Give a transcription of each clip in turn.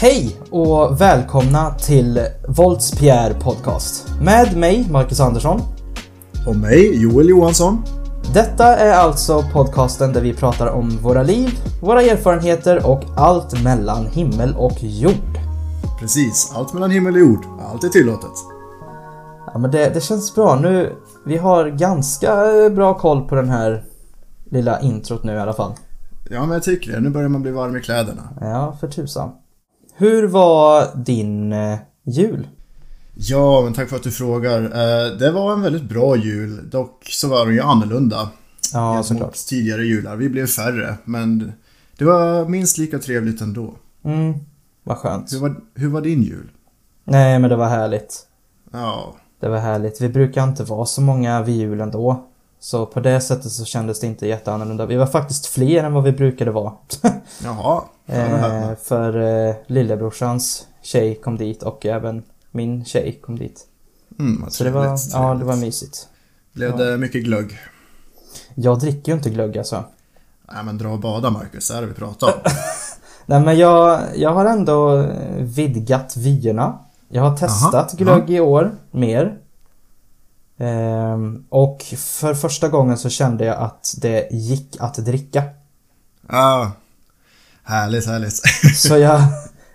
Hej och välkomna till Volts Pierre Podcast. Med mig, Marcus Andersson. Och mig, Joel Johansson. Detta är alltså podcasten där vi pratar om våra liv, våra erfarenheter och allt mellan himmel och jord. Precis, allt mellan himmel och jord. Allt är tillåtet. Ja men det, det känns bra nu. Vi har ganska bra koll på den här lilla introt nu i alla fall. Ja, men jag tycker det. Nu börjar man bli varm i kläderna. Ja, för tusan. Hur var din eh, jul? Ja, men tack för att du frågar. Eh, Det var en väldigt bra jul. Dock så var den ju annorlunda. Ja, såklart. tidigare jular. Vi blev färre, men det var minst lika trevligt ändå. Mm, vad skönt. Hur var, hur var din jul? Nej, men det var härligt. Ja, Det var härligt. Vi brukar inte vara så många vid jul ändå. Så på det sättet så kändes det inte jätteannorlunda. Vi var faktiskt fler än vad vi brukade vara. jaha. Ja, eh, för eh, lillebrorsans tjej kom dit och även min tjej kom dit. Mm, Så det var, trevligt, ja, det var mysigt. Blev det mycket glögg? Jag dricker ju inte glögg alltså. Nej, men dra och bada, Marcus. Det är det vi pratar om. Nej men jag, jag har ändå vidgat vyerna. Jag har testat Aha, glögg i år, mer. Ehm, och för första gången så kände jag att det gick att dricka. Ja, härligt, härligt. Så jag,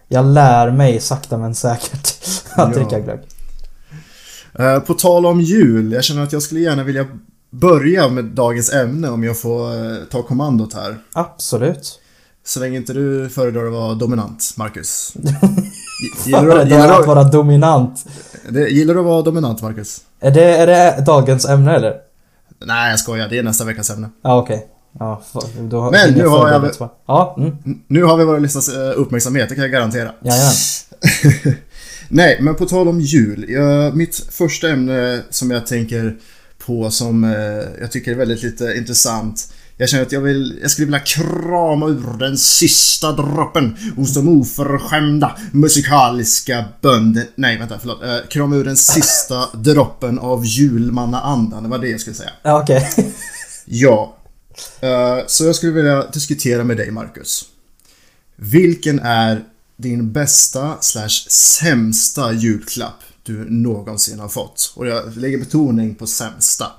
jag lär mig sakta men säkert att Ja. dricka glögg. Eh, På tal om jul, jag känner att jag skulle gärna vilja börja med dagens ämne om jag får eh, ta kommandot här. Absolut. Så länge inte du föredrar att vara dominant, Marcus. Gillar du, att vara dominant. gillar du att vara dominant, Marcus? Är det, är det dagens ämne eller? Nej, jag skojar. Det är nästa veckas ämne. Ja okej. Ja, då har Men nu har jag. Ja, mm. Nu har vi våra lyssnares eh, uppmärksamhet, det kan jag garantera. Jajamän. Nej, men på tal om jul. Jag, mitt första ämne som jag tänker på som eh, jag tycker är väldigt lite intressant. Jag känner att jag, vill, jag skulle vilja krama ur den sista droppen hos de oförskämda musikaliska bönder... Nej, vänta, förlåt. Eh, krama ur den sista droppen av julmannaandan. Det var det jag skulle säga. Ja, okej. Ja. Eh, så jag skulle vilja diskutera med dig, Marcus. Vilken är din bästa slash sämsta julklapp du någonsin har fått? Och jag lägger betoning på sämsta.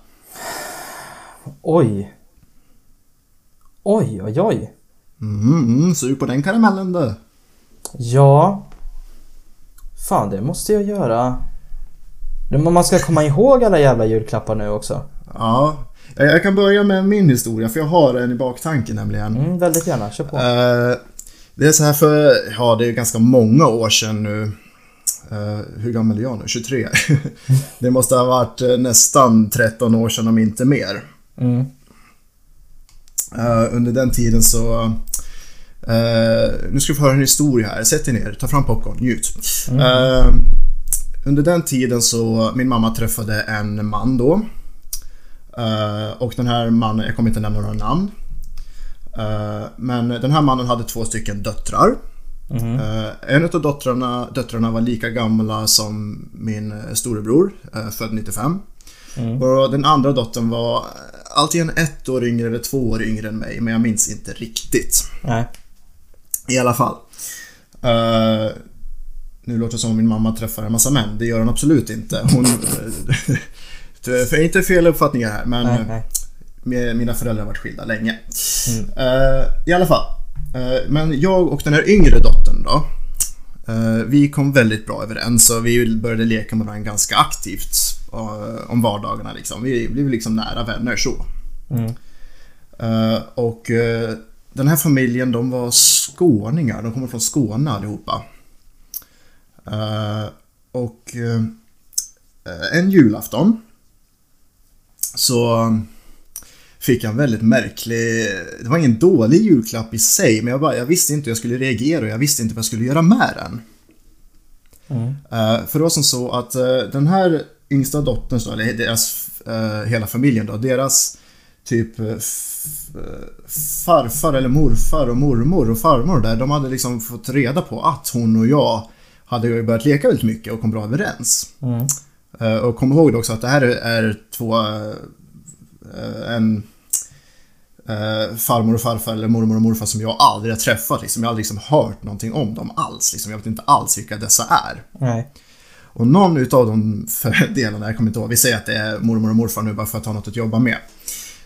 Oj. Oj, oj, oj. Mm, mm, sug på den karamellen du. Ja. Fan, det måste jag göra. Man ska komma ihåg alla jävla julklappar nu också. Ja. Jag kan börja med min historia, för jag har en i baktanken nämligen. Mm, väldigt gärna. Kör på. Eh, det är så här för, ja det är ganska många år sedan nu. Eh, hur gammal är jag nu? 23? det måste ha varit eh, nästan 13 år sedan om inte mer. Mm. Eh, under den tiden så... eh, nu ska vi få höra en historia här. Sätt dig ner, ta fram popcorn, njut. Eh, under den tiden så, min mamma träffade en man då. Och den här mannen, jag kommer inte nämna några namn. Men den här mannen hade två stycken döttrar. Eh, en av döttrarna, döttrarna var lika gamla som min storebror, född 95. Och den andra dottern var eh, antingen ett år yngre eller två år yngre än mig, men jag minns inte riktigt. Nej. I alla fall. Eh, nu låter det som om min mamma träffar en massa män. Det gör hon absolut inte. Hon... eh, för inte fel uppfattningar här, men Nej, nej. mina föräldrar har varit skilda länge. Eh, I alla fall. Eh, men jag och den här yngre dottern då. eh, vi kom väldigt bra överens och vi började leka med varandra ganska aktivt om vardagarna. Liksom. Vi blev liksom nära vänner så. Mm. Eh, och eh, den här familjen de var skåningar. De kommer från Skåne allihopa. Eh, och eh, en julafton så fick jag en väldigt märklig... Det var ingen dålig julklapp i sig men jag, bara, jag visste inte hur jag skulle reagera och jag visste inte vad jag skulle göra med den. Mm. Eh, för det var som så att eh, den här yngsta dottern, så, eller deras, eh, hela familjen då, deras typ eh, eh, farfar eller morfar och mormor och farmor där, de hade liksom fått reda på att hon och jag hade ju börjat leka väldigt mycket och kom bra överens. Mm. Och kom ihåg också att det här är två... En... farmor och farfar eller mormor och morfar som jag aldrig har träffat. Liksom. Jag har aldrig liksom hört någonting om dem alls. Liksom. Jag vet inte alls vilka dessa är. Nej. Och någon utav de delarna, jag kommer inte ihåg, vi säger att det är mormor och morfar nu bara för att ha något att jobba med.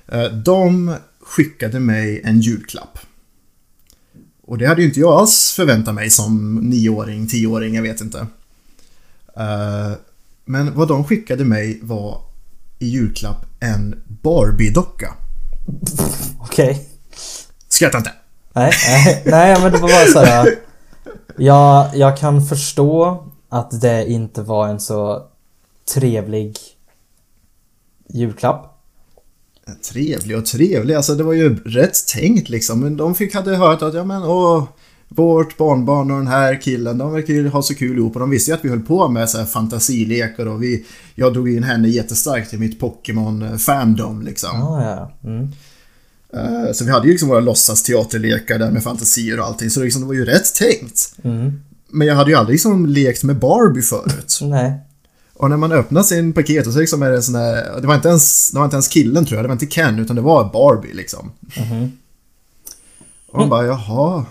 Eh, De skickade mig en julklapp. Och det hade ju inte jag alls förväntat mig som nioåring, tioåring, jag vet inte. Eh, Men vad de skickade mig var i julklapp en Barbie-docka. Okej. Skratta inte! Nej, nej, nej men det var bara så här. Jag, jag kan förstå att det inte var en så trevlig julklapp. Trevlig och trevlig, alltså det var ju rätt tänkt liksom. Men de fick, hade hört att, ja men åh, vårt barnbarn och den här killen, de verkar ju ha så kul ihop och de visste ju att vi höll på med så här fantasilekar och vi, jag drog in henne jättestarkt i mitt Pokémon-fandom liksom. Ah, ja, mm. Eh, Så vi hade ju liksom våra låtsasteaterlekar där med fantasier och allting, så det, liksom, det var ju rätt tänkt. Mm. Men jag hade ju aldrig liksom lekt med Barbie förut. Nej. Och när man öppnar sin paket och så liksom är det en sån där, det var inte ens, det var inte ens killen tror jag, det var inte Ken utan det var Barbie liksom. Mhm. Och man bara jaha,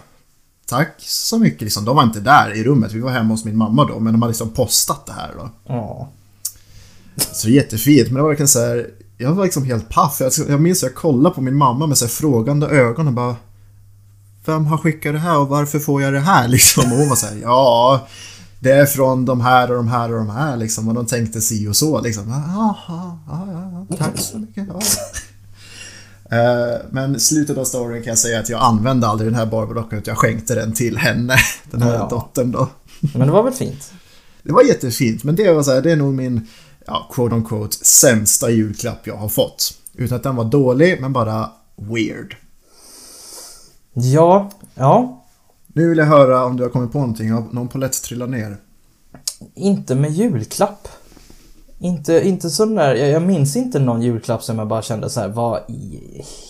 tack så mycket liksom. De var inte där i rummet, vi var hemma hos min mamma då, men de hade liksom postat det här då. Ja. Så jättefint, men det var verkligen så här, jag var liksom helt paff. Jag, jag minns att jag kollade på min mamma med så här frågande ögon och bara Vem har skickat det här och varför får jag det här liksom? Och hon var så här, ja Det är från de här och de här och de här liksom och de tänkte si och så liksom. Jaha, ja, ja, tack så mycket. Ja. Eh, Men slutet av storyn kan jag säga att jag använde aldrig den här Barbie-dockan utan jag skänkte den till henne, den här Ja. dottern då. Men det var väl fint? Det var jättefint, men det var så här, det är nog min, ja, quote on quote, sämsta julklapp jag har fått. Utan att den var dålig, men bara weird. Ja, ja. Nu vill jag höra om du har kommit på någonting, har någon polett trillat ner? Inte med julklapp. Inte, inte sån där, jag, jag minns inte någon julklapp som jag bara kände så här, vad i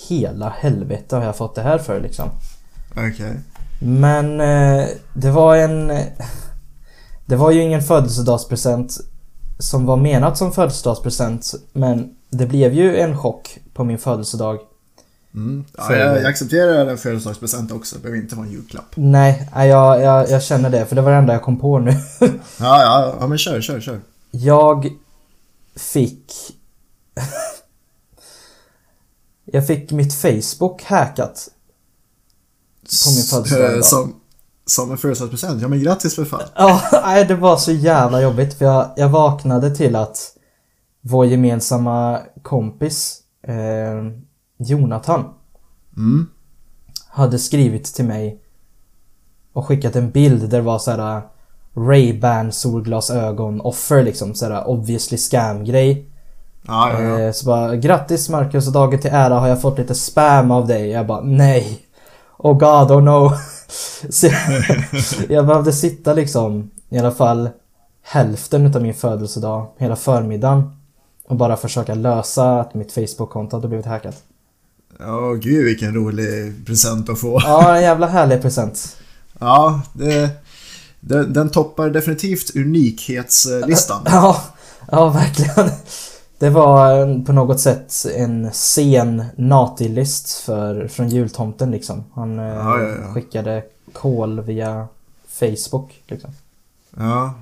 hela helvete har jag fått det här för liksom? Okej. Men eh, det var en... Det var ju ingen födelsedagspresent som var menat som födelsedagspresent men det blev ju en chock på min födelsedag. Mm. Ja, jag, jag accepterar en födelsedagspresent också, det behöver inte vara en julklapp. Nej, jag, jag, jag känner det för det var det enda jag kom på nu. Ja, ja, ja men kör, kör, kör. Jag fick... jag fick mitt Facebook hackat. På min födelsedag Eh. Som, som en födelsedagspresent? Ja men grattis för fan. Ja, nej, det var så jävla jobbigt för jag, jag vaknade till att vår gemensamma kompis eh, Jonathan Mm. hade skrivit till mig och skickat en bild där det var så här Ray-Ban solglasögon offer liksom såhär obviously scam grej. Ja, ja. Eh, så bara grattis Marcus och dagen till ära har jag fått lite spam av dig. Jag bara nej. Oh god, oh no. Jag, jag behövde sitta liksom i alla fall hälften utav min födelsedag, hela förmiddagen. Och bara försöka lösa att mitt Facebook-konto hade blivit hackat. Ja, gud vilken rolig present att få. Ja, en jävla härlig present. Ja, det, den, den toppar definitivt unikhetslistan. Ja, ja verkligen. Det var på något sätt en sen natilist för, från jultomten liksom. Han eh, Ja, ja, ja. skickade kol via Facebook liksom. Ja,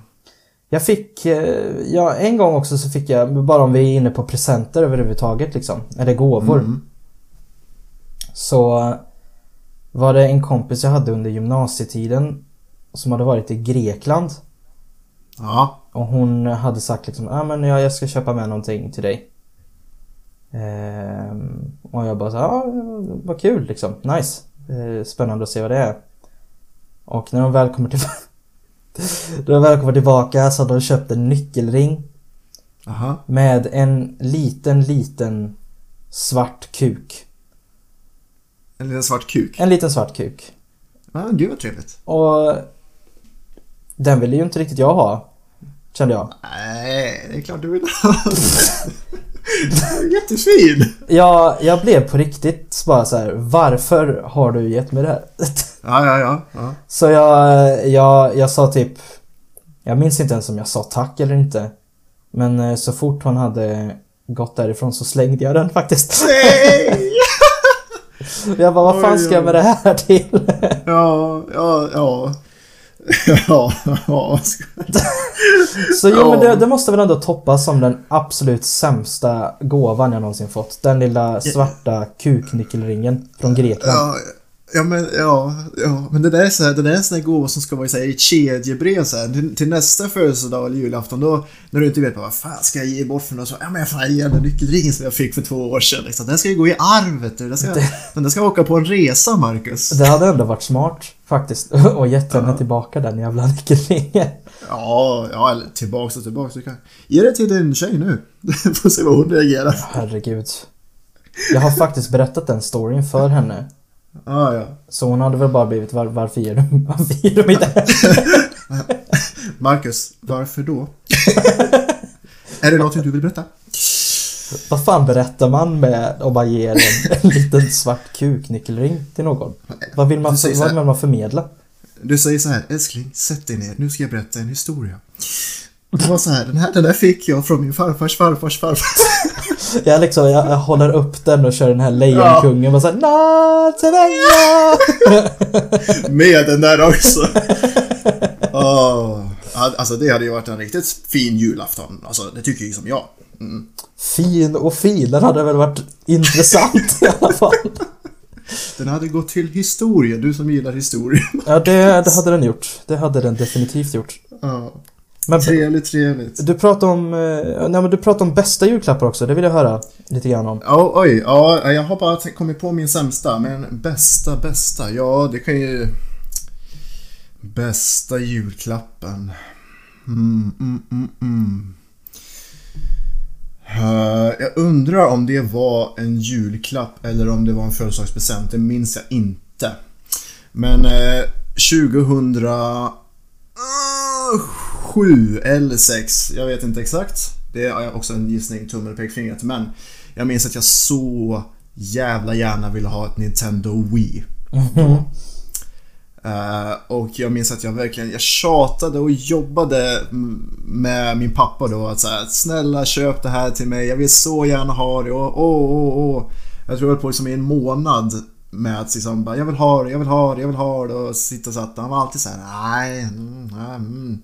Jag fick, eh, ja en gång också så fick jag, bara om vi är inne på presenter överhuvudtaget liksom, eller gåvor. Mm. Så var det en kompis jag hade under gymnasietiden som hade varit i Grekland. ja, Och hon hade sagt liksom, ja ah, men jag, jag ska köpa med någonting till dig. Ehm, och jag bara så ja vad kul liksom, nice. Eh, spännande att se vad det är. Och när de väl kommer tillbaka När de väl kommer tillbaka så hade de köpt en nyckelring aha. med en liten, liten svart kuk. En liten svart kuk. En liten svart kuk. Ja, gud vad trevligt. Och den ville ju inte riktigt jag ha. Kände jag. Nej, det är klart du vill ha. Jättefin! Jag, jag blev på riktigt bara så här. varför har du gett mig det här? Ja, ja, ja. ja. Så jag, jag, jag sa typ, jag minns inte ens om jag sa tack eller inte. Men eh, så fort hon hade gått därifrån så slängde jag den faktiskt. Nej! Jag bara, vad fan ska jag med det här till? Ja, ja, ja. Ja, ja. Så jo, men det, det måste väl ändå toppas som den absolut sämsta gåvan jag någonsin fått. Den lilla svarta kuknyckelringen från Grekland. Ja, ja men ja, ja, men det där är så här, det där är en sån här gåva som ska vara i så här, i ett kedjebrev så här, till, till nästa födelsedag eller julafton då när du inte vet vad fan ska jag ge bort för något så ja men jag får ge den nyckelringen som jag fick för två år sedan liksom. Den ska ju gå i arv vet du. Den ska, Det- den ska åka på en resa Marcus. Det hade ändå varit smart faktiskt. Och gett henne tillbaka den jävla nyckelringen. Ja, ja, eller tillbaks och tillbaks. Du kan ge det till din tjej nu. Får se vad hon reagerar. Herregud. Jag har faktiskt berättat den storyn för henne. Ja, ja. Så hon hade väl bara blivit var, varför ger du, varför ger mig det? Marcus, varför då? är det någonting du vill berätta? Vad fan berättar man med om man ger en, en liten svart kuknyckelring till någon? Vad vill man, så vad här. vill man förmedla? Du säger så här, älskling, sätt dig ner, nu ska jag berätta en historia. Det var så här, den här, den där fick jag från min farfars farfars farfar. Jag liksom, jag, jag håller upp den och kör den här lejonkungen och såhär Natsevänga! Med den där också. Ja, Alltså det hade ju varit en riktigt fin julafton. Alltså det tycker ju som jag. Mm. Fin och fin, den hade väl varit intressant i alla fall. Den hade gått till historien, du som gillar historia. Ja, det, det hade den gjort. Det hade den definitivt gjort. Ja, Men trevligt, trevligt. du pratar om, eh, nej men du pratar om bästa julklappar också, det vill jag höra lite grann om. Ja, oj, ja, jag har bara kommit på min sämsta, men bästa, bästa, ja det kan ju... Bästa julklappen. Mm, mm, mm, mm. Eh, jag undrar om det var en julklapp eller om det var en födelsedagspresent, det minns jag inte. Men eh, 2007 eller 6, jag vet inte exakt. Det är också en gissning, tummen och pekfingret. Men jag minns att jag så jävla gärna ville ha ett Nintendo Wii. Eh, och jag minns att jag verkligen, jag tjatade och jobbade med min pappa då att säga snälla köp det här till mig, jag vill så gärna ha det och åh, åh, åh. Jag tror jag höll på liksom i en månad med att liksom bara, jag vill ha det, jag vill ha det, jag vill ha det och sitta och satt. Han var alltid så här, nej, mm, nej, mm.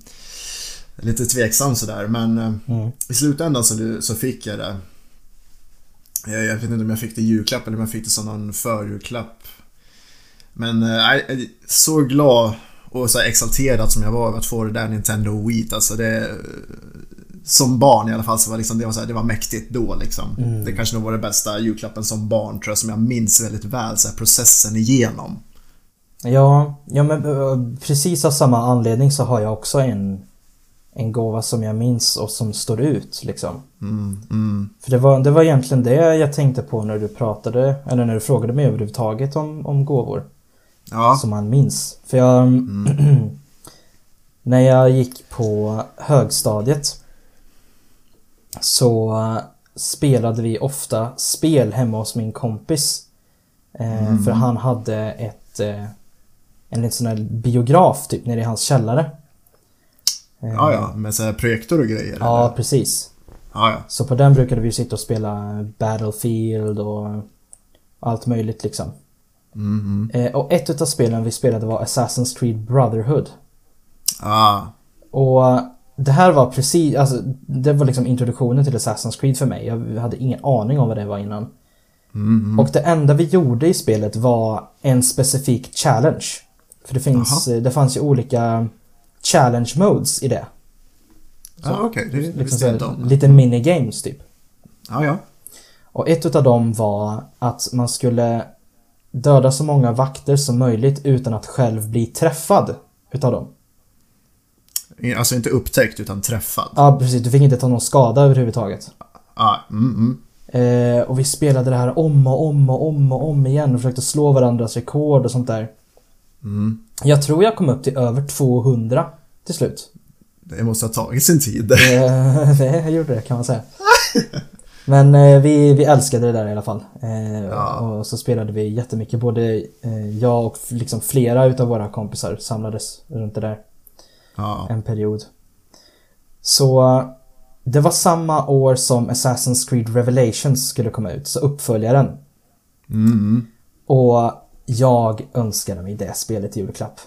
Lite tveksam sådär men eh, Mm. i slutändan så, så fick jag det. Jag, jag vet inte om jag fick det i julklapp eller om jag fick det som någon förjulklapp. Men eh, så glad och så exalterad som jag var över att få det där Nintendo Wii. Alltså det, som barn i alla fall så var liksom, det, var så här, det var mäktigt då liksom. Mm. Det kanske nog var det bästa julklappen som barn tror jag som jag minns väldigt väl. Så här, processen igenom. Ja, ja men eh, precis av samma anledning så har jag också en, en gåva som jag minns och som står ut liksom. Mm, mm. För det var, det var egentligen det jag tänkte på när du pratade, eller när du frågade mig överhuvudtaget om, om gåvor. Ja. Som man minns. För jag... när jag gick på högstadiet så spelade vi ofta spel hemma hos min kompis. Eh, För han hade ett... Eh, en liten sån här biograf typ nere i hans källare. Eh, ja, ja, med så projektor och grejer. Ja, eller? precis. ja, ja. Så på den brukade vi sitta och spela Battlefield och allt möjligt liksom. Mm, Eh, och ett utav spelen vi spelade var Assassin's Creed Brotherhood. Ah, Och det här var precis, alltså det var liksom introduktionen till Assassin's Creed för mig. Jag hade ingen aning om vad det var innan. mm, Och det enda vi gjorde i spelet var en specifik challenge. För det finns, eh, det fanns ju olika challenge modes i det. Ja, okej. Det Liksom visste så jag inte om. lite minigames typ. Ja, ja. Och ett utav dem var att man skulle döda så många vakter som möjligt utan att själv bli träffad utav dem. Alltså inte upptäckt utan träffad. Ja precis, du fick inte ta någon skada överhuvudtaget. Ah, mm, mm. Eh, och vi spelade det här om och om och om och om igen och försökte slå varandras rekord och sånt där. Mm. Jag tror jag kom upp till över 200 till slut. Det måste ha tagit sin tid. Det gjorde det kan man säga. Men eh, vi, vi älskade det där i alla fall. Eh, Ja. Och så spelade vi jättemycket. Både eh, jag och liksom flera utav våra kompisar samlades runt det där Ja. en period. Så det var samma år som Assassin's Creed Revelations skulle komma ut, så uppföljaren. Mm. Och jag önskade mig det spelet i julklapp.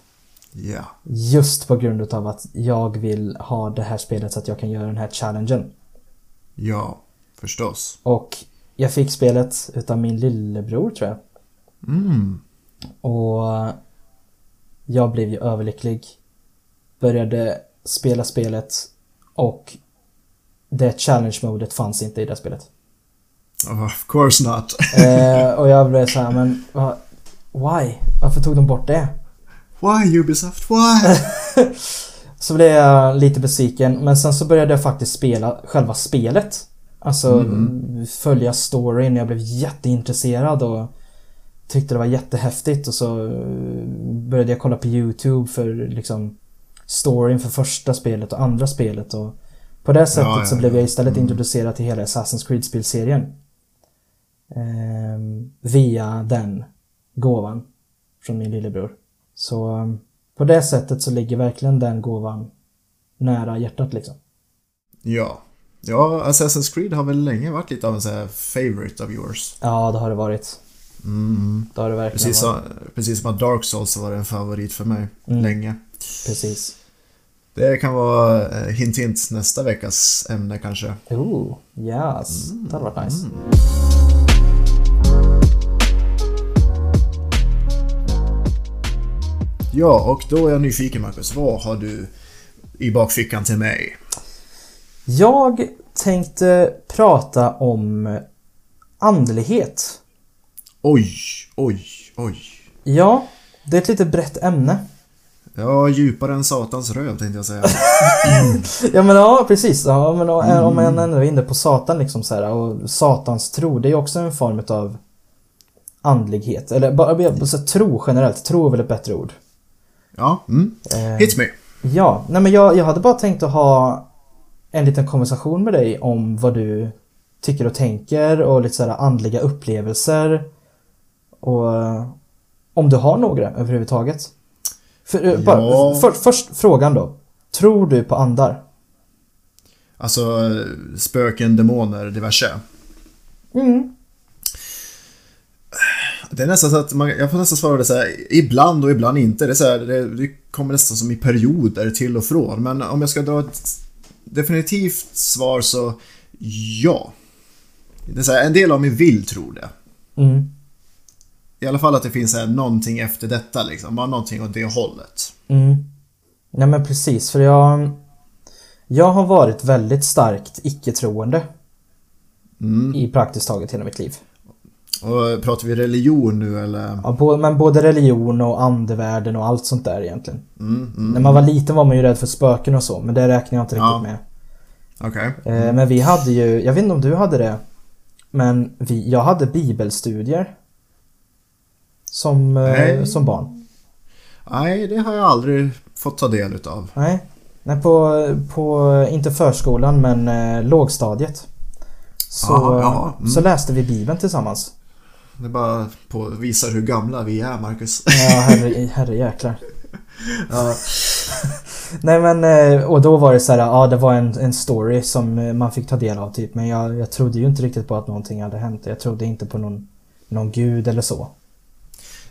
Ja. Just på grund av att jag vill ha det här spelet så att jag kan göra den här challengen. Ja, förstås. Och jag fick spelet utav min lillebror tror jag. Mm. Och jag blev ju överlycklig. Började spela spelet och det challenge-modet fanns inte i det spelet. Oh, of course not. eh, och jag blev så här, men why? Varför tog de bort det? Why Ubisoft? Why? så blev jag lite besviken men sen så började jag faktiskt spela själva spelet. Alltså Mm. följa storyn. Jag blev jätteintresserad och tyckte det var jättehäftigt och så eh, började jag kolla på YouTube för liksom storyn för första spelet och andra spelet och på det sättet Ja, ja, så blev ja. jag istället Mm. introducerad till hela Assassin's Creed-spelserien. Ehm, via den gåvan från min lillebror. Så ehm, på det sättet så ligger verkligen den gåvan nära hjärtat liksom. ja. Ja, Assassin's Creed har väl länge varit lite av en sån här favorite of yours. Ja, det har det varit. Mm. Det har det verkligen Precis, varit. precis som att Dark Souls var en favorit för mig Mm. länge. Precis. Det kan vara eh, hint hint nästa veckas ämne kanske. Ooh, yes. Det hade varit nice. Mm. Ja, och då är jag nyfiken Marcus. Vad har du i bakfickan till mig? Jag tänkte prata om andlighet. Oj, oj, oj. Ja, det är ett lite brett ämne. Ja, djupare än satans röv tänkte jag säga. Ja men ja, precis. Ja, men om man ändå är inne på Satan liksom så här, och Satans tro, det är också en form av andlighet. Eller bara bara tro generellt. Tro är väl ett bättre ord. Ja, mm. Eh, Hit me. Ja, nej men jag, jag hade bara tänkt att ha en liten konversation med dig om vad du tycker och tänker och lite sådär andliga upplevelser. Och eh, om du har några överhuvudtaget. För, eh, bara, Ja. för, först frågan då. Tror du på andar? Alltså, spöken, demoner, diverse. Mm. Det är nästan så att man, jag får nästan svara det så här, ibland och ibland inte. Det, är så här, det, det kommer nästan som i perioder till och från. Men om jag ska dra ett definitivt svar så ja. Det är så här, en del av mig vill tro det. Mm. I alla fall att det finns så här, någonting efter detta liksom. Bara någonting åt det hållet. Mm. Nej men precis, för jag... Jag har varit väldigt starkt icke-troende Mm. i praktiskt taget hela mitt liv. Och pratar vi religion nu eller? Ja, bo, men både religion och andevärlden och allt sånt där egentligen. Mm, mm. När man var liten var man ju rädd för spöken och så, men det räknar jag inte riktigt Ja. med. Okej. Eh, men vi hade ju, jag vet inte om du hade det, men vi, jag hade bibelstudier. Som, eh, Nej. som barn. Nej, det har jag aldrig fått ta del utav. Nej. Nej, på, på inte förskolan men eh, lågstadiet. Så, Jaha, jaha, mm. så läste vi bibeln tillsammans. Det bara på, visar hur gamla vi är, Marcus. Ja, herre, herre jäklar. ja. Nej men, eh, och då var det så här, ja det var en, en story som eh, man fick ta del av typ. Men jag, jag trodde ju inte riktigt på att någonting hade hänt. Jag trodde inte på någon, någon gud eller så.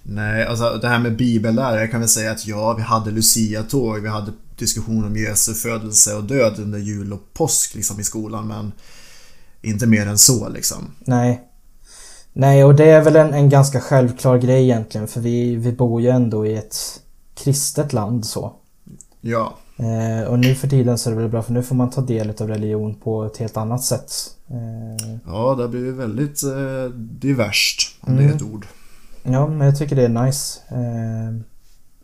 Nej, alltså det här med bibellära, jag kan väl säga att ja, vi hade Lucia-tåg, vi hade diskussion om Jesu födelse och död under jul och påsk liksom i skolan, men inte mer än så liksom. Nej. Nej, och det är väl en, en ganska självklar grej egentligen. För vi, vi bor ju ändå i ett kristet land så. Ja, Eh, och nu för tiden så är det väl bra för nu får man ta del av religion på ett helt annat sätt. Eh, ja det blivit väldigt eh, diverst, om det är Mm. ett ord. ja, men jag tycker det är nice. Eh,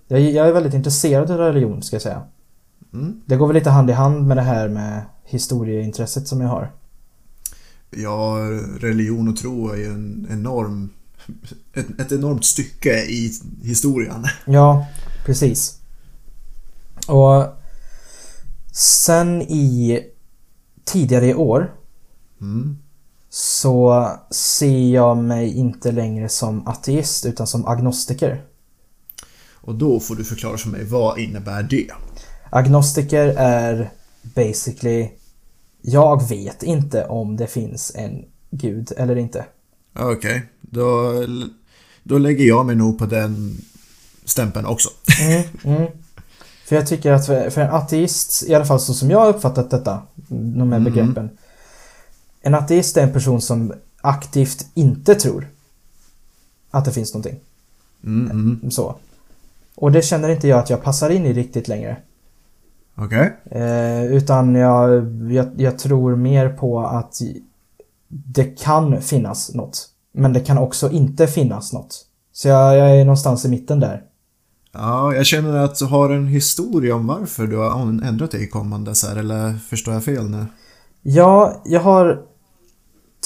jag, jag är väldigt intresserad av religion ska jag säga. Mm. Det går väl lite hand i hand med det här med historieintresset som jag har. Ja, religion och tro är ju en enorm, ett, ett enormt stycke i historien. Ja, precis. Och sen i tidigare i år Mm. så ser jag mig inte längre som ateist utan som agnostiker. Och då får du förklara för mig, vad innebär det? Agnostiker är basically jag vet inte om det finns en gud eller inte. Okej, då... då lägger jag mig nog på den stämpeln också. Mm, mm. För jag tycker att för, för en ateist, i alla fall så som jag har uppfattat detta, de här Mhm. begreppen. En ateist är en person som aktivt inte tror att det finns någonting. Mm, mm. Så. Och det känner inte jag att jag passar in i riktigt längre. Okej. Eh, utan jag, jag, jag tror mer på att det kan finnas något. Men det kan också inte finnas något. Så jag, jag är någonstans i mitten där. Ja, jag känner att du har en historia om varför du har ändrat dig i kommande så här, eller förstår jag fel nu? Ja, jag har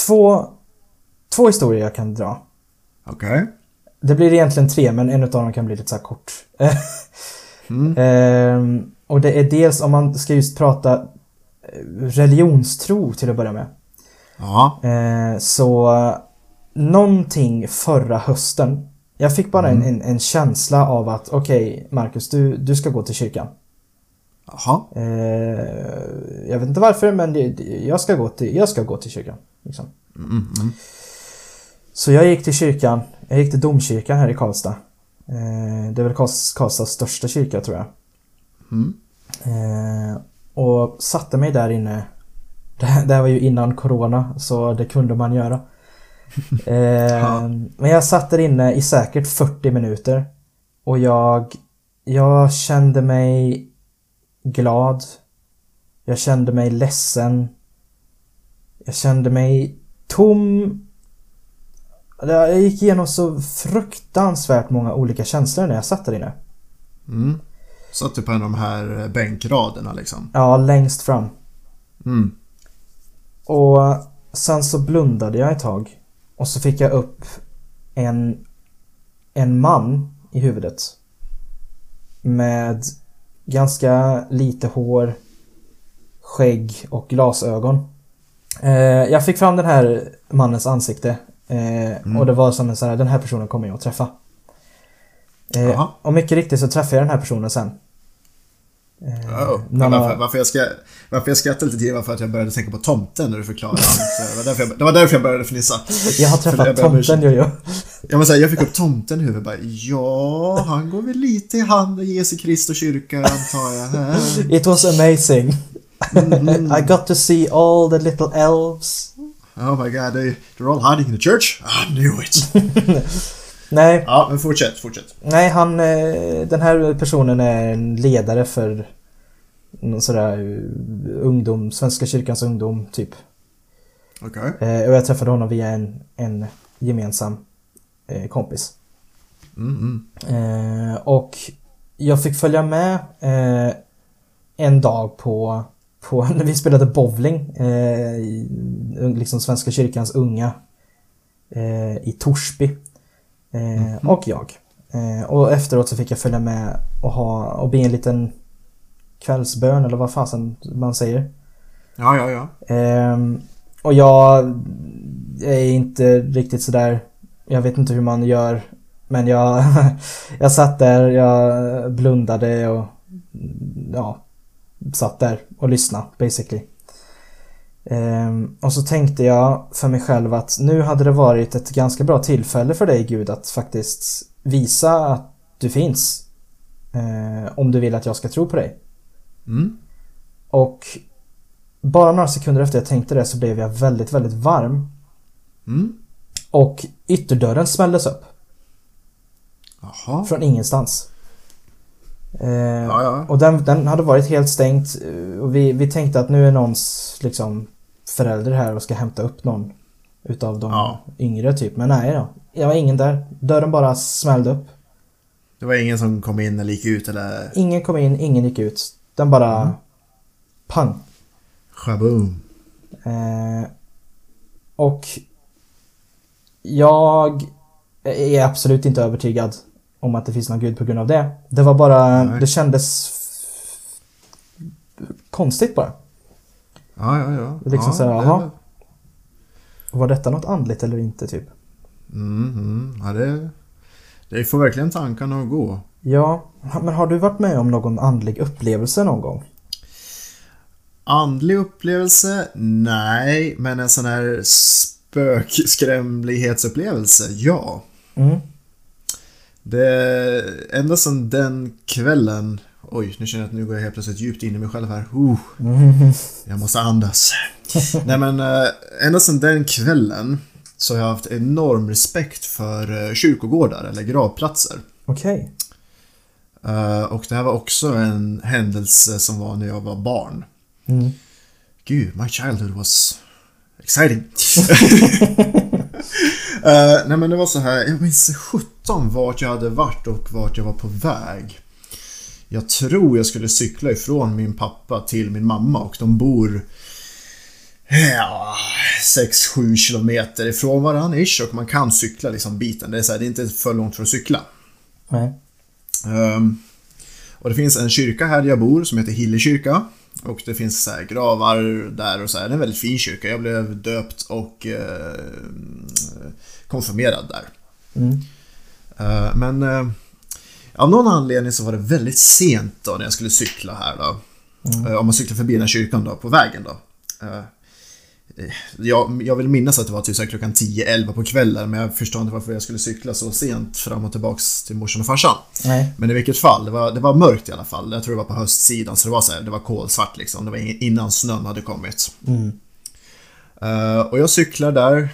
två, två historier jag kan dra. Okej. Det blir egentligen tre, men en av dem kan bli lite så här kort. Mm. Ehm, och det är dels om man ska just prata eh, religionstro till att börja med. Ja. Eh, så någonting förra hösten. Jag fick bara en, en, en känsla av att okej Marcus, du, du ska gå till kyrkan. Jaha. Eh, jag vet inte varför men det, jag, ska gå till, jag ska gå till kyrkan. Liksom. Mm, mm. Så jag gick till kyrkan. Jag gick till domkyrkan här i Karlstad. Eh, det är väl Karls- Karlstads största kyrka tror jag. Mm. Eh, och satte mig där inne. Det här, det här var ju innan corona så det kunde man göra. Eh, Ja. Men jag satt där inne i säkert 40 minuter. Och jag, jag kände mig glad. Jag kände mig ledsen. Jag kände mig tom. Jag gick igenom så fruktansvärt många olika känslor när jag satt där inne. Mm. Satt du på en av de här eh, bänkraderna liksom? Ja, längst fram. Mm. Och sen så blundade jag ett tag. Och så fick jag upp en, en man i huvudet. Med ganska lite hår, skägg och glasögon. Eh, jag fick fram den här mannens ansikte. Eh, Och det var som en sån här, den här personen kommer jag att träffa. Eh, och mycket riktigt så träffade jag den här personen sen. Eh, Oh. varför, varför, jag ska, varför jag skrattade lite till var för att jag började tänka på tomten när du förklarade allt. Det var därför jag, det var därför jag började fnissa. Jag har träffat jag tomten Jojo. Jag, måste säga, jag fick upp tomten i huvudet bara, ja, han går väl lite i hand med Jesu Kristi kyrka antar jag. It was amazing. I got to see all the little elves. Oh my god, they, they're all hiding in the church? I knew it. Nej, Ja, men fortsätt, fortsätt. nej han, eh, den här personen är en ledare för någon sådär eh, ungdom, Svenska kyrkans ungdom typ. Okej. Eh, Och jag träffade honom via en, en gemensam kompis. Mm, mm. Och jag fick följa med en dag på, på när vi spelade bowling. Eh, liksom Svenska kyrkans unga eh, i Torsby. Eh, Och jag. Eh, och efteråt så fick jag följa med och, ha, och be en liten kvällsbön eller vad fasen man säger. Ja, ja, ja. Ehm, och jag är inte riktigt sådär, jag vet inte hur man gör, men jag, jag satt där, jag blundade och ja, satt där och lyssnade basically. Ehm, och så tänkte jag för mig själv att nu hade det varit ett ganska bra tillfälle för dig Gud att faktiskt visa att du finns. Eh, om du vill att jag ska tro på dig. Mm. Och bara några sekunder efter jag tänkte det så blev jag väldigt, väldigt varm. Mm. Och ytterdörren smälldes upp. Jaha. Från ingenstans. Eh, Ja, ja. Och den, den hade varit helt stängt. eh, Och vi, vi tänkte att nu är någons liksom, förälder här och ska hämta upp någon. Utav de Ja. yngre typ. Men nej då. Jag var ingen där. Dörren bara smällde upp. Det var ingen som kom in eller gick ut eller Ingen kom in, ingen gick ut. Den bara... Mm. Pang. shaboom. Eh, och jag är absolut inte övertygad om att det finns någon gud på grund av det. Det var bara, Nej. det kändes konstigt bara. Ja, ja, ja. Liksom ja, så här, det- jaha. Var detta något andligt eller inte typ? Mm, mm. Ja, det, det får verkligen tankarna att gå. Ja, men har du varit med om någon andlig upplevelse någon gång? Andlig upplevelse? Nej, men en sån här spökskrämlighetsupplevelse? Ja. Mm. Det, ända sedan den kvällen Oj, nu känner jag att nu går jag helt plötsligt djupt in i mig själv här. Uh, jag måste andas. Nej men, äh, ända sedan den kvällen så har jag haft enorm respekt för äh, kyrkogårdar eller gravplatser. Okej. Okay. Uh, och det här var också en händelse som var när jag var barn. Mm. Gud, my childhood was exciting. uh, nej men det var så här, jag minns 17 vart jag hade varit och vart jag var på väg. Jag tror jag skulle cykla ifrån min pappa till min mamma och de bor Ja, 6-7 kilometer ifrån varandra ish och man kan cykla liksom biten. Det är, så här, det är inte för långt för att cykla. Nej. Um, och det finns en kyrka här där jag bor som heter Hille kyrka. Och det finns så gravar där och så här. Det är en väldigt fin kyrka. Jag blev döpt och eh, konfirmerad där. Mm. Uh, men uh, av någon anledning så var det väldigt sent då när jag skulle cykla här då. Mm. Uh, om man cyklar förbi den här kyrkan då, på vägen då. Jag, jag vill minnas att det var typ så klockan 10-11 på kvällen men jag förstår inte varför jag skulle cykla så sent fram och tillbaks till morsan och farsan. Nej. Men i vilket fall, det var, det var mörkt i alla fall. Jag tror det var på höstsidan så det var så här, det var kolsvart liksom. Det var innan snön hade kommit. Mm. Uh, och jag cyklar där.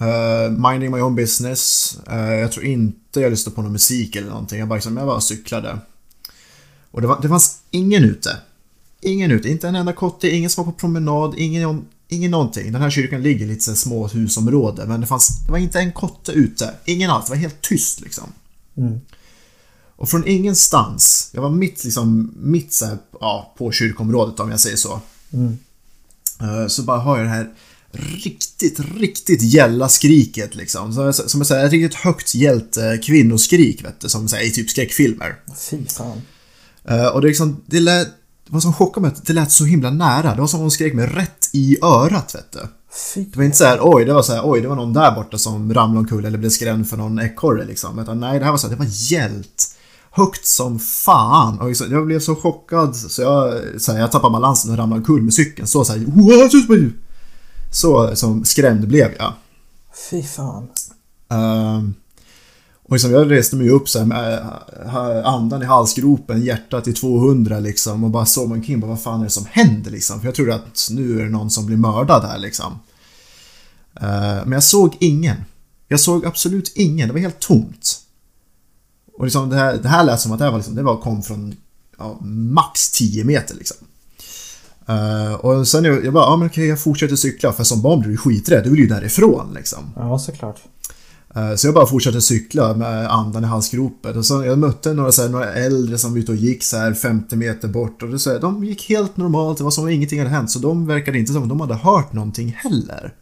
Uh, minding my own business. Uh, jag tror inte jag lyssnade på någon musik eller någonting. Jag bara, liksom, jag bara cyklade. Och det, var, det fanns ingen ute. Ingen ute, inte en enda kotte, ingen som var på promenad, ingen Ingen någonting. Den här kyrkan ligger i lite så små husområde men det fanns, det var inte en kotte ute. Ingen alls, det var helt tyst liksom. Mm. Och från ingenstans, jag var mitt liksom, mitt så här, ja, på kyrkområdet om jag säger så. Mm. Eh, så bara hör jag det här riktigt, riktigt gälla skriket liksom. Som, som ett riktigt högt gällt kvinnoskrik vet du, som här, i typ skräckfilmer. Fy fan. Uh, och det, liksom, det lät var som chockade mig det lät så himla nära. Det var som om hon skrek mig rätt i örat vet du. Fy. Det var inte så här, oj, det var så här, oj, det var någon där borta som ramlade omkull eller blev skrämd för någon ekorre liksom. Utan nej, det här var så här, det var hjält. Högt som fan. Och jag blev så chockad så jag, så här, jag tappade balansen och ramlade omkull med cykeln. Så så här, så som skrämd blev jag. Fy fan. Um, och liksom jag reste mig upp så här med eh, andan i halsgropen, hjärtat i 200 liksom och bara såg omkring. Vad fan är det som händer liksom? För jag trodde att nu är det någon som blir mördad här liksom. Eh, men jag såg ingen. Jag såg absolut ingen. Det var helt tomt. Och liksom det, här, det här lät som att det, här var liksom, det var, kom från ja, max 10 meter liksom. Uh, och sen jag, jag bara, ja men okej jag fortsätter cykla för som barn blir du skiträdd, du vill ju därifrån liksom. Ja, såklart. Eh, så jag bara fortsatte cykla med andan i halsgropen. Och så jag mötte några, så här, några äldre som var ute och gick så här 50 meter bort. Och det, så här, de gick helt normalt, det var som om ingenting hade hänt. Så de verkade inte som att de hade hört någonting heller.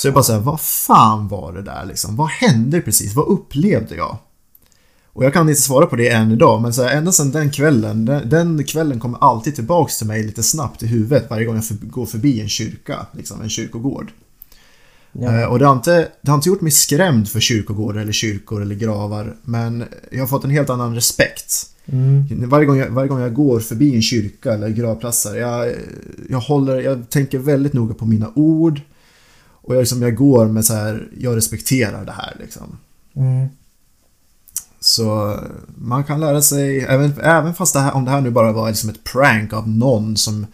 Så jag bara såhär, vad fan var det där liksom? Vad hände precis? Vad upplevde jag? Och jag kan inte svara på det än idag, men så här, ända sedan den kvällen, den, den, kvällen kommer alltid tillbaks till mig lite snabbt i huvudet varje gång jag för, går förbi en kyrka, liksom en kyrkogård. Ja. Eh, och det har, inte, det har inte gjort mig skrämd för kyrkogårdar eller kyrkor eller gravar. Men jag har fått en helt annan respekt. Mm. Varje, gång jag, varje gång jag går förbi en kyrka eller gravplatser. Jag, jag, håller, jag tänker väldigt noga på mina ord. Och jag, liksom, jag går med så här, jag respekterar det här liksom. Mm. Så man kan lära sig, även, även fast det här, om det här nu bara var liksom ett prank av någon som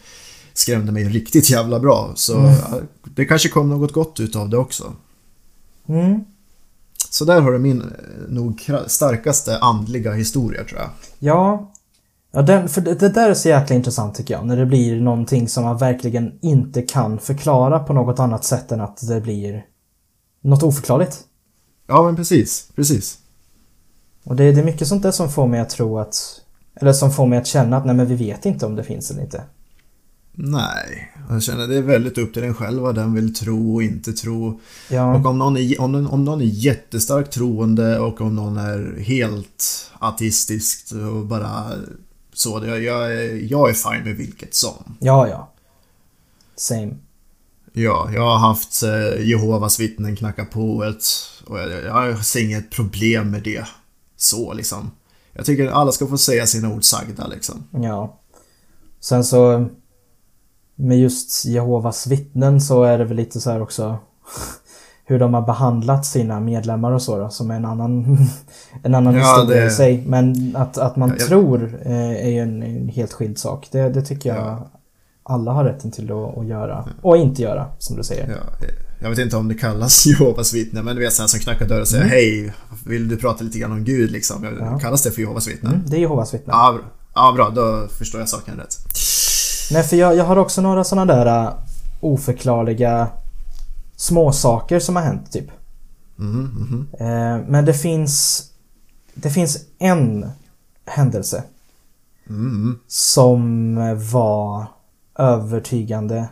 skrämde mig riktigt jävla bra. Så mm. det kanske kom något gott utav det också. Mm. Så där har du min eh, nog starkaste andliga historia tror jag. Ja. Ja, den, för det, det där är så jäkla intressant tycker jag. När det blir någonting som man verkligen inte kan förklara på något annat sätt än att det blir något oförklarligt. Ja, men precis. Precis. Och det, det är mycket sånt där som får mig att tro att... Eller som får mig att känna att nej men vi vet inte om det finns eller inte. Nej, jag känner det är väldigt upp till den själv vad den vill tro och inte tro. Ja. Och om någon, är, om, om någon är jättestarkt troende och om någon är helt ateistisk och bara så. Jag, jag, är, jag är fine med vilket som. Ja, ja. Same. Ja, jag har haft eh, Jehovas vittnen knacka på ett och jag, jag ser inget problem med det. Så liksom. Jag tycker alla ska få säga sina ord sagda liksom. Ja. Sen så med just Jehovas vittnen så är det väl lite så här också hur de har behandlat sina medlemmar och så då, som är en annan, en annan Ja, historia det- i sig. Men att, att man Ja, jag- tror eh, är ju en, en helt skild sak. Det, det tycker jag Ja. alla har rätten till att, att göra. Och inte göra, som du säger. Ja, jag vet inte om det kallas Jehovas vittne, men du vet sådana som knackar dörr och säger Hej, vill du prata lite grann om Gud liksom? Ja. Kallas det för Jehovas vittne? Mm, det är Jehovas vittnen. Ja, bra. ja, bra. Då förstår jag saken rätt. Nej, för jag, jag har också några sådana där uh, oförklarliga småsaker som har hänt, typ. Mhm. Eh, men det finns... Det finns en händelse Mm, som var övertygande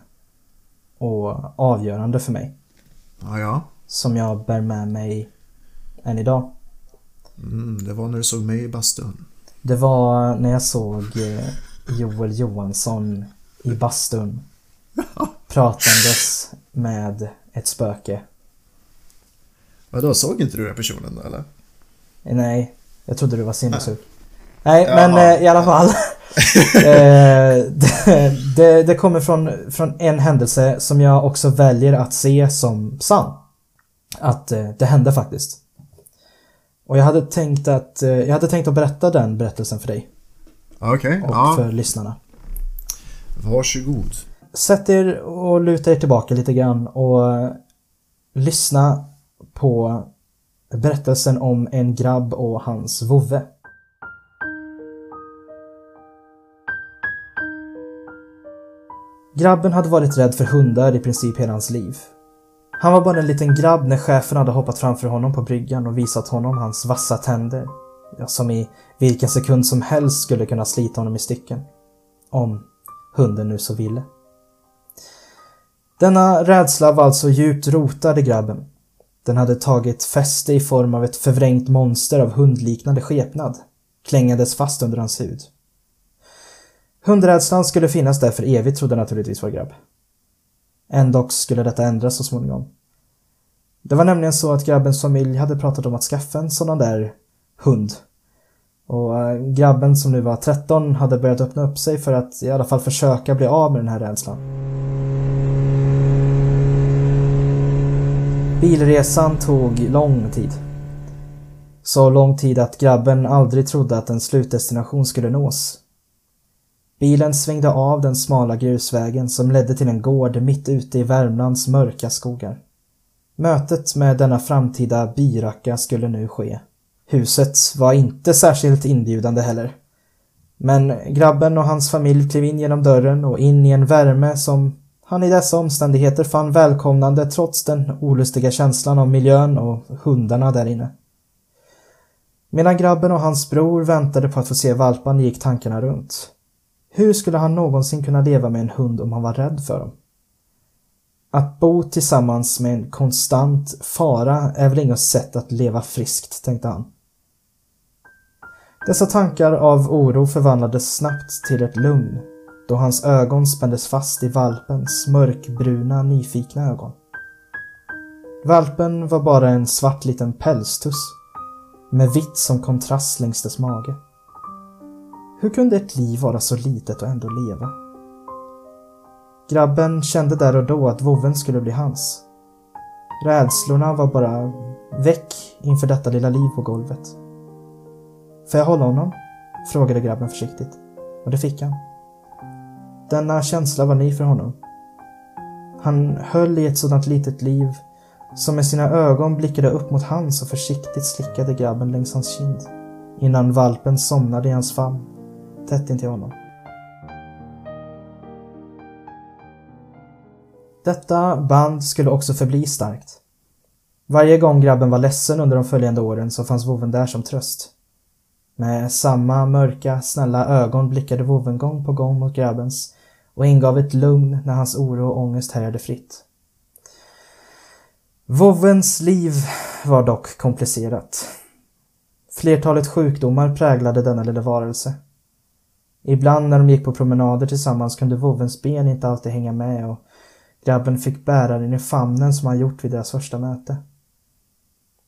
och avgörande för mig. Ja, ja. Som jag bär med mig än idag. Mm, det var när du såg mig i bastun. Det var när jag såg eh, Joel Johansson i bastun pratandes med ett spöke. Vadå, såg inte du den personen då eller? Nej, jag trodde du var sinnessjuk. Nej, Jaha. men eh, i alla fall. eh, det, det, det kommer från, från en händelse som jag också väljer att se som sann. Att eh, det hände faktiskt. Och jag hade tänkt att, jag hade tänkt att berätta den berättelsen för dig Okej, och ja. för lyssnarna. Varsågod. Sätt er och luta er tillbaka lite grann och lyssna på berättelsen om en grabb och hans vovve. Grabben hade varit rädd för hundar i princip hela hans liv. Han var bara en liten grabb när chefen hade hoppat framför honom på bryggan och visat honom hans vassa tänder. Som i vilken sekund som helst skulle kunna slita honom i stycken. Om hunden nu så ville. Denna rädsla var alltså djupt rotad i grabben. Den hade tagit fäste i form av ett förvrängt monster av hundliknande skepnad, klängandes fast under hans hud. Hundrädslan skulle finnas där för evigt trodde naturligtvis vår grabb. Ändock skulle detta ändras så småningom. Det var nämligen så att grabbens familj hade pratat om att skaffa en sådan där hund. Och eh, grabben som nu var 13 hade börjat öppna upp sig för att i alla fall försöka bli av med den här rädslan. Bilresan tog lång tid. Så lång tid att grabben aldrig trodde att en slutdestination skulle nås. Bilen svängde av den smala grusvägen som ledde till en gård mitt ute i Värmlands mörka skogar. Mötet med denna framtida byracka skulle nu ske. Huset var inte särskilt inbjudande heller. Men grabben och hans familj klev in genom dörren och in i en värme som han i dessa omständigheter fann välkomnande trots den olustiga känslan av miljön och hundarna där inne. Medan grabben och hans bror väntade på att få se valpan gick tankarna runt. Hur skulle han någonsin kunna leva med en hund om han var rädd för dem? Att bo tillsammans med en konstant fara är väl inget sätt att leva friskt, tänkte han. Dessa tankar av oro förvandlades snabbt till ett lugn då hans ögon spändes fast i valpens mörkbruna nyfikna ögon. Valpen var bara en svart liten pälstuss med vitt som kontrast längs dess mage. Hur kunde ett liv vara så litet och ändå leva? Grabben kände där och då att vovven skulle bli hans. Rädslorna var bara väck inför detta lilla liv på golvet. Får jag hålla honom? frågade grabben försiktigt. Och det fick han. Denna känsla var ny för honom. Han höll i ett sådant litet liv som med sina ögon blickade upp mot hans och försiktigt slickade grabben längs hans kind innan valpen somnade i hans famn, tätt intill honom. Detta band skulle också förbli starkt. Varje gång grabben var ledsen under de följande åren så fanns vovven där som tröst. Med samma mörka, snälla ögon blickade vovven gång på gång mot grabbens och ingav ett lugn när hans oro och ångest härjade fritt. Vovvens liv var dock komplicerat. Flertalet sjukdomar präglade denna lilla varelse. Ibland när de gick på promenader tillsammans kunde vovvens ben inte alltid hänga med och grabben fick bära den i famnen som han gjort vid deras första möte.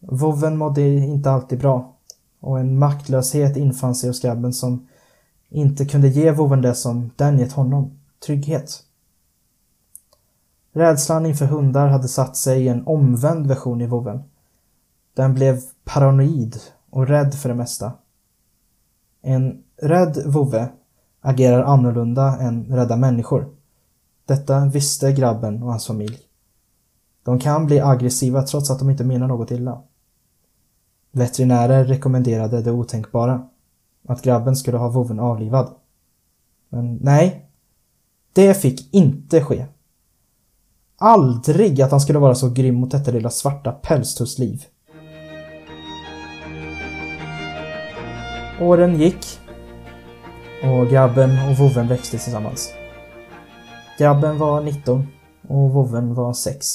Vovven mådde inte alltid bra och en maktlöshet infann sig hos grabben som inte kunde ge vovven det som den gett honom, trygghet. Rädslan inför hundar hade satt sig i en omvänd version i vovven. Den blev paranoid och rädd för det mesta. En rädd vovve agerar annorlunda än rädda människor. Detta visste grabben och hans familj. De kan bli aggressiva trots att de inte menar något illa. Veterinärer rekommenderade det otänkbara. Att grabben skulle ha vovven avlivad. Men nej. Det fick inte ske. Aldrig att han skulle vara så grym mot detta lilla svarta pälstussliv. Åren gick och grabben och vovven växte tillsammans. Grabben var 19 och vovven var 6.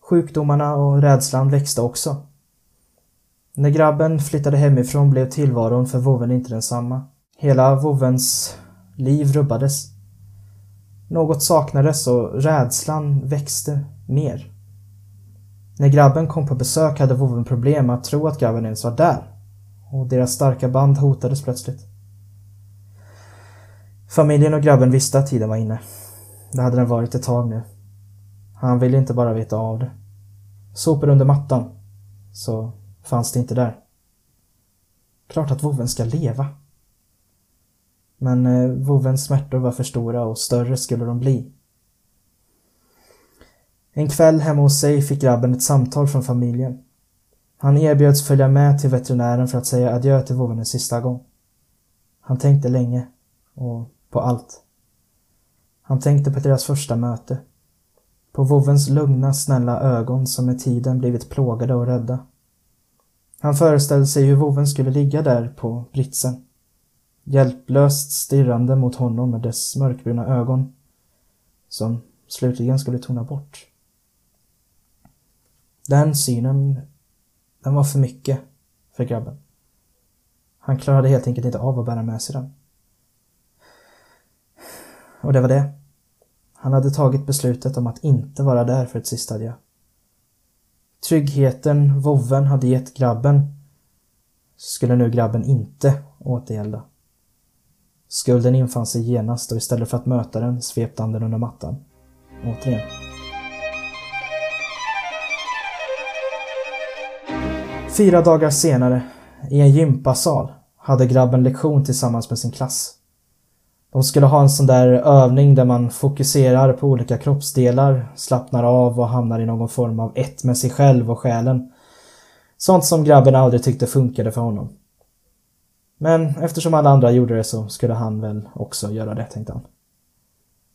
Sjukdomarna och rädslan växte också. När grabben flyttade hemifrån blev tillvaron för vovven inte densamma. Hela vovvens liv rubbades. Något saknades och rädslan växte mer. När grabben kom på besök hade vovven problem att tro att grabben ens var där. Och deras starka band hotades plötsligt. Familjen och grabben visste att tiden var inne. Det hade den varit ett tag nu. Han ville inte bara veta av det. Sopor under mattan. Så fanns det inte där. Klart att vovven ska leva. Men eh, vovvens smärtor var för stora och större skulle de bli. En kväll hemma hos sig fick grabben ett samtal från familjen. Han erbjöds följa med till veterinären för att säga adjö till vovven en sista gång. Han tänkte länge och på allt. Han tänkte på deras första möte. På vovvens lugna, snälla ögon som med tiden blivit plågade och rädda. Han föreställde sig hur vovven skulle ligga där på britsen. Hjälplöst stirrande mot honom med dess mörkbruna ögon. Som slutligen skulle tona bort. Den synen, den var för mycket för grabben. Han klarade helt enkelt inte av att bära med sig den. Och det var det. Han hade tagit beslutet om att inte vara där för ett sista adjö. Tryggheten vovven hade gett grabben skulle nu grabben inte återgälda. Skulden infann sig genast och istället för att möta den svepte han den under mattan. Återigen. Fyra dagar senare, i en gympasal, hade grabben lektion tillsammans med sin klass. De skulle ha en sån där övning där man fokuserar på olika kroppsdelar, slappnar av och hamnar i någon form av ett med sig själv och själen. Sånt som grabben aldrig tyckte funkade för honom. Men eftersom alla andra gjorde det så skulle han väl också göra det, tänkte han.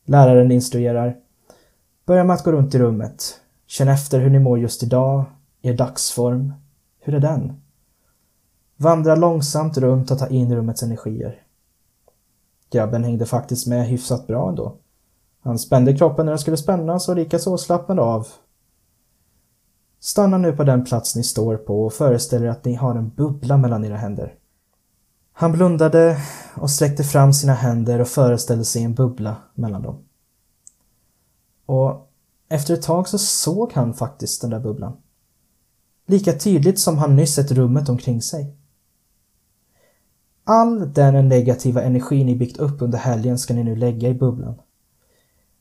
Läraren instruerar. Börja med att gå runt i rummet. Känn efter hur ni mår just idag, er dagsform. Hur är den? Vandra långsamt runt och ta in rummets energier. Grabben hängde faktiskt med hyfsat bra ändå. Han spände kroppen när den skulle spännas och likaså slappnade av. Stanna nu på den plats ni står på och föreställ er att ni har en bubbla mellan era händer. Han blundade och sträckte fram sina händer och föreställde sig en bubbla mellan dem. Och efter ett tag så såg han faktiskt den där bubblan. Lika tydligt som han nyss sett rummet omkring sig. All den negativa energi ni byggt upp under helgen ska ni nu lägga i bubblan.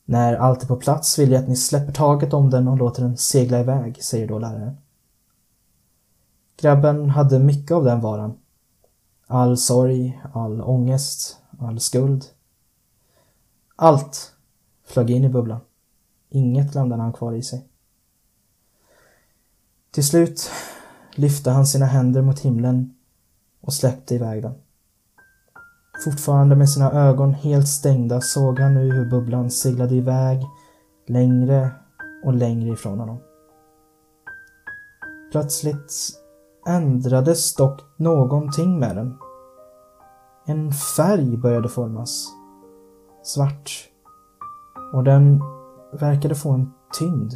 När allt är på plats vill jag att ni släpper taget om den och låter den segla iväg, säger då läraren. Grabben hade mycket av den varan. All sorg, all ångest, all skuld. Allt flög in i bubblan. Inget lämnade han kvar i sig. Till slut lyfte han sina händer mot himlen och släppte iväg den. Fortfarande med sina ögon helt stängda såg han nu hur bubblan seglade iväg längre och längre ifrån honom. Plötsligt ändrades dock någonting med den. En färg började formas. Svart. Och den verkade få en tyngd.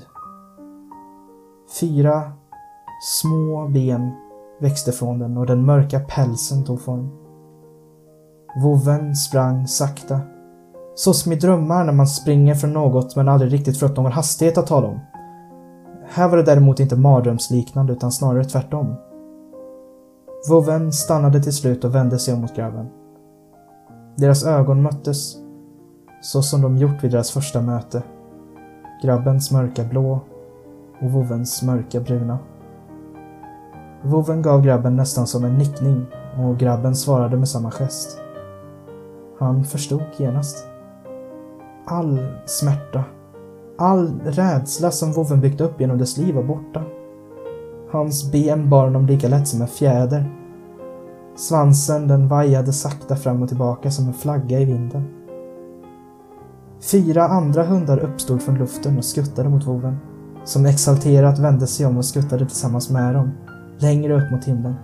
Fyra små ben växte från den och den mörka pälsen tog form. Vovven sprang sakta. Så som i drömmar när man springer från något men aldrig riktigt fått någon hastighet att tala om. Här var det däremot inte mardrömsliknande utan snarare tvärtom. Vovven stannade till slut och vände sig om mot grabben. Deras ögon möttes, så som de gjort vid deras första möte. grabbens mörka blå och vovvens mörka bruna. Vovven gav grabben nästan som en nickning och grabben svarade med samma gest. Han förstod genast. All smärta, all rädsla som vovven byggt upp genom dess liv var borta. Hans ben bar honom lika lätt som en fjäder. Svansen den vajade sakta fram och tillbaka som en flagga i vinden. Fyra andra hundar uppstod från luften och skuttade mot vovven, som exalterat vände sig om och skuttade tillsammans med dem, längre upp mot himlen,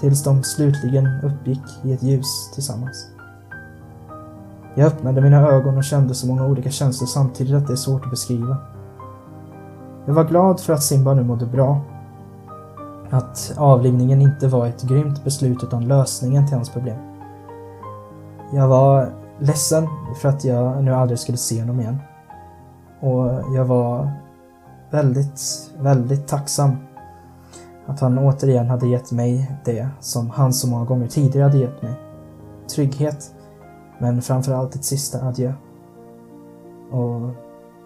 tills de slutligen uppgick i ett ljus tillsammans. Jag öppnade mina ögon och kände så många olika känslor samtidigt att det är svårt att beskriva. Jag var glad för att Simba nu mådde bra. Att avlivningen inte var ett grymt beslut utan lösningen till hans problem. Jag var ledsen för att jag nu aldrig skulle se honom igen. Och jag var väldigt, väldigt tacksam att han återigen hade gett mig det som han så många gånger tidigare hade gett mig. Trygghet, men framförallt ett sista adjö. Och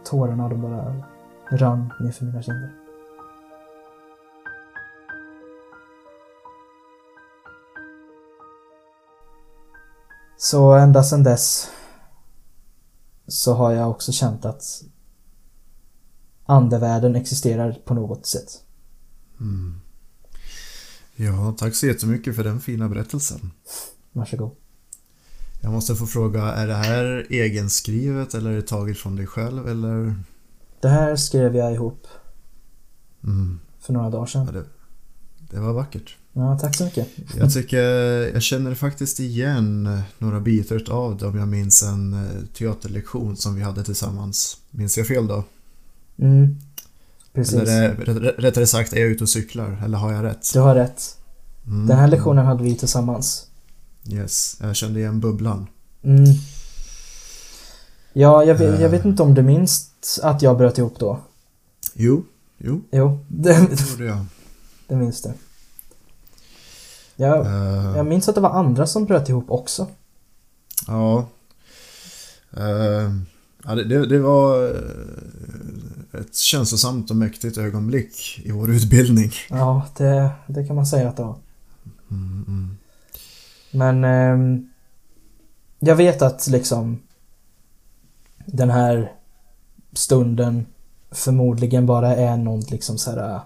tårarna de bara rann nerför mina kinder. Så ända sedan dess så har jag också känt att andevärlden existerar på något sätt. Mm. Ja, tack så jättemycket för den fina berättelsen. Varsågod. Jag måste få fråga, är det här egenskrivet eller är det taget från dig själv eller? Det här skrev jag ihop Mm. för några dagar Ja, sedan. det, det var vackert. Ja, tack så mycket. Jag tycker, jag känner faktiskt igen några bitar av det om jag minns en eh, teaterlektion som vi hade tillsammans. Minns jag fel då? Mm. Precis. Eller rättare sagt, är jag ute och cyklar? Eller har jag rätt? Du har rätt. Mm. Den här lektionen hade vi tillsammans. Yes, jag kände igen bubblan. Mm. Ja, jag vet, jag Eh. vet inte om du minns att jag bröt ihop då? Jo, jo, Jo, det, det gjorde jag. det minns du. Jag, Eh, jag minns att det var andra som bröt ihop också. Ja. Eh, ja det, det, var ett känslosamt och mäktigt ögonblick i vår utbildning. Ja, det, det kan man säga att det var. Mm, mm. Men ehm, jag vet att liksom den här stunden förmodligen bara är något liksom så här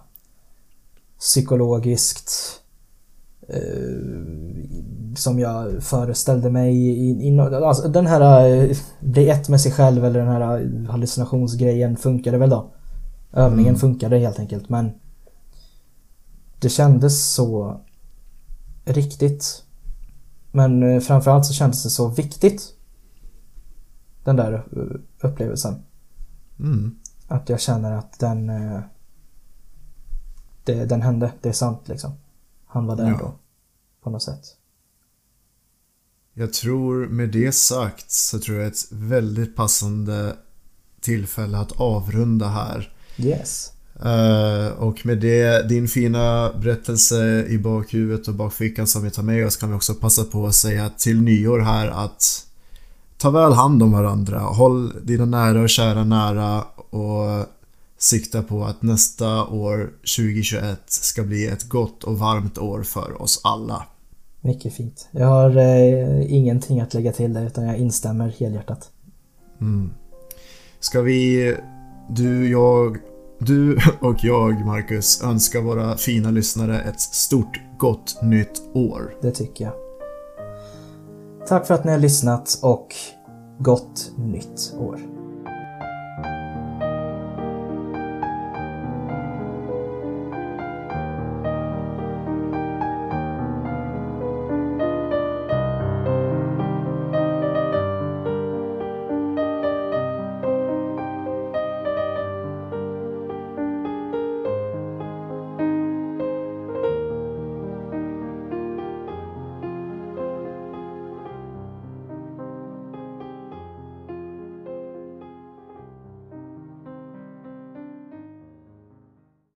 psykologiskt eh, som jag föreställde mig i, i alltså den här eh, bli ett med sig själv eller den här hallucinationsgrejen funkade väl då. Övningen Mm. funkade helt enkelt men det kändes så riktigt. Men eh, framförallt så kändes det så viktigt. Den där eh, upplevelsen. Mm. Att jag känner att den... eh, Det, den hände, det är sant liksom. Han var där Ja. då. På något sätt. Jag tror med det sagt så tror jag ett väldigt passande tillfälle att avrunda här. Yes. Eh, och med det, din fina berättelse i bakhuvudet och bakfickan som vi tar med oss kan vi också passa på att säga till nyår här att ta väl hand om varandra. Håll dina nära och kära nära och sikta på att nästa år 2021 ska bli ett gott och varmt år för oss alla. Mycket fint. Jag har eh, ingenting att lägga till där utan jag instämmer helhjärtat. Mm. Ska vi, du, jag, du och jag, Marcus, önskar våra fina lyssnare ett stort gott nytt år. Det tycker jag. Tack för att ni har lyssnat och gott nytt år.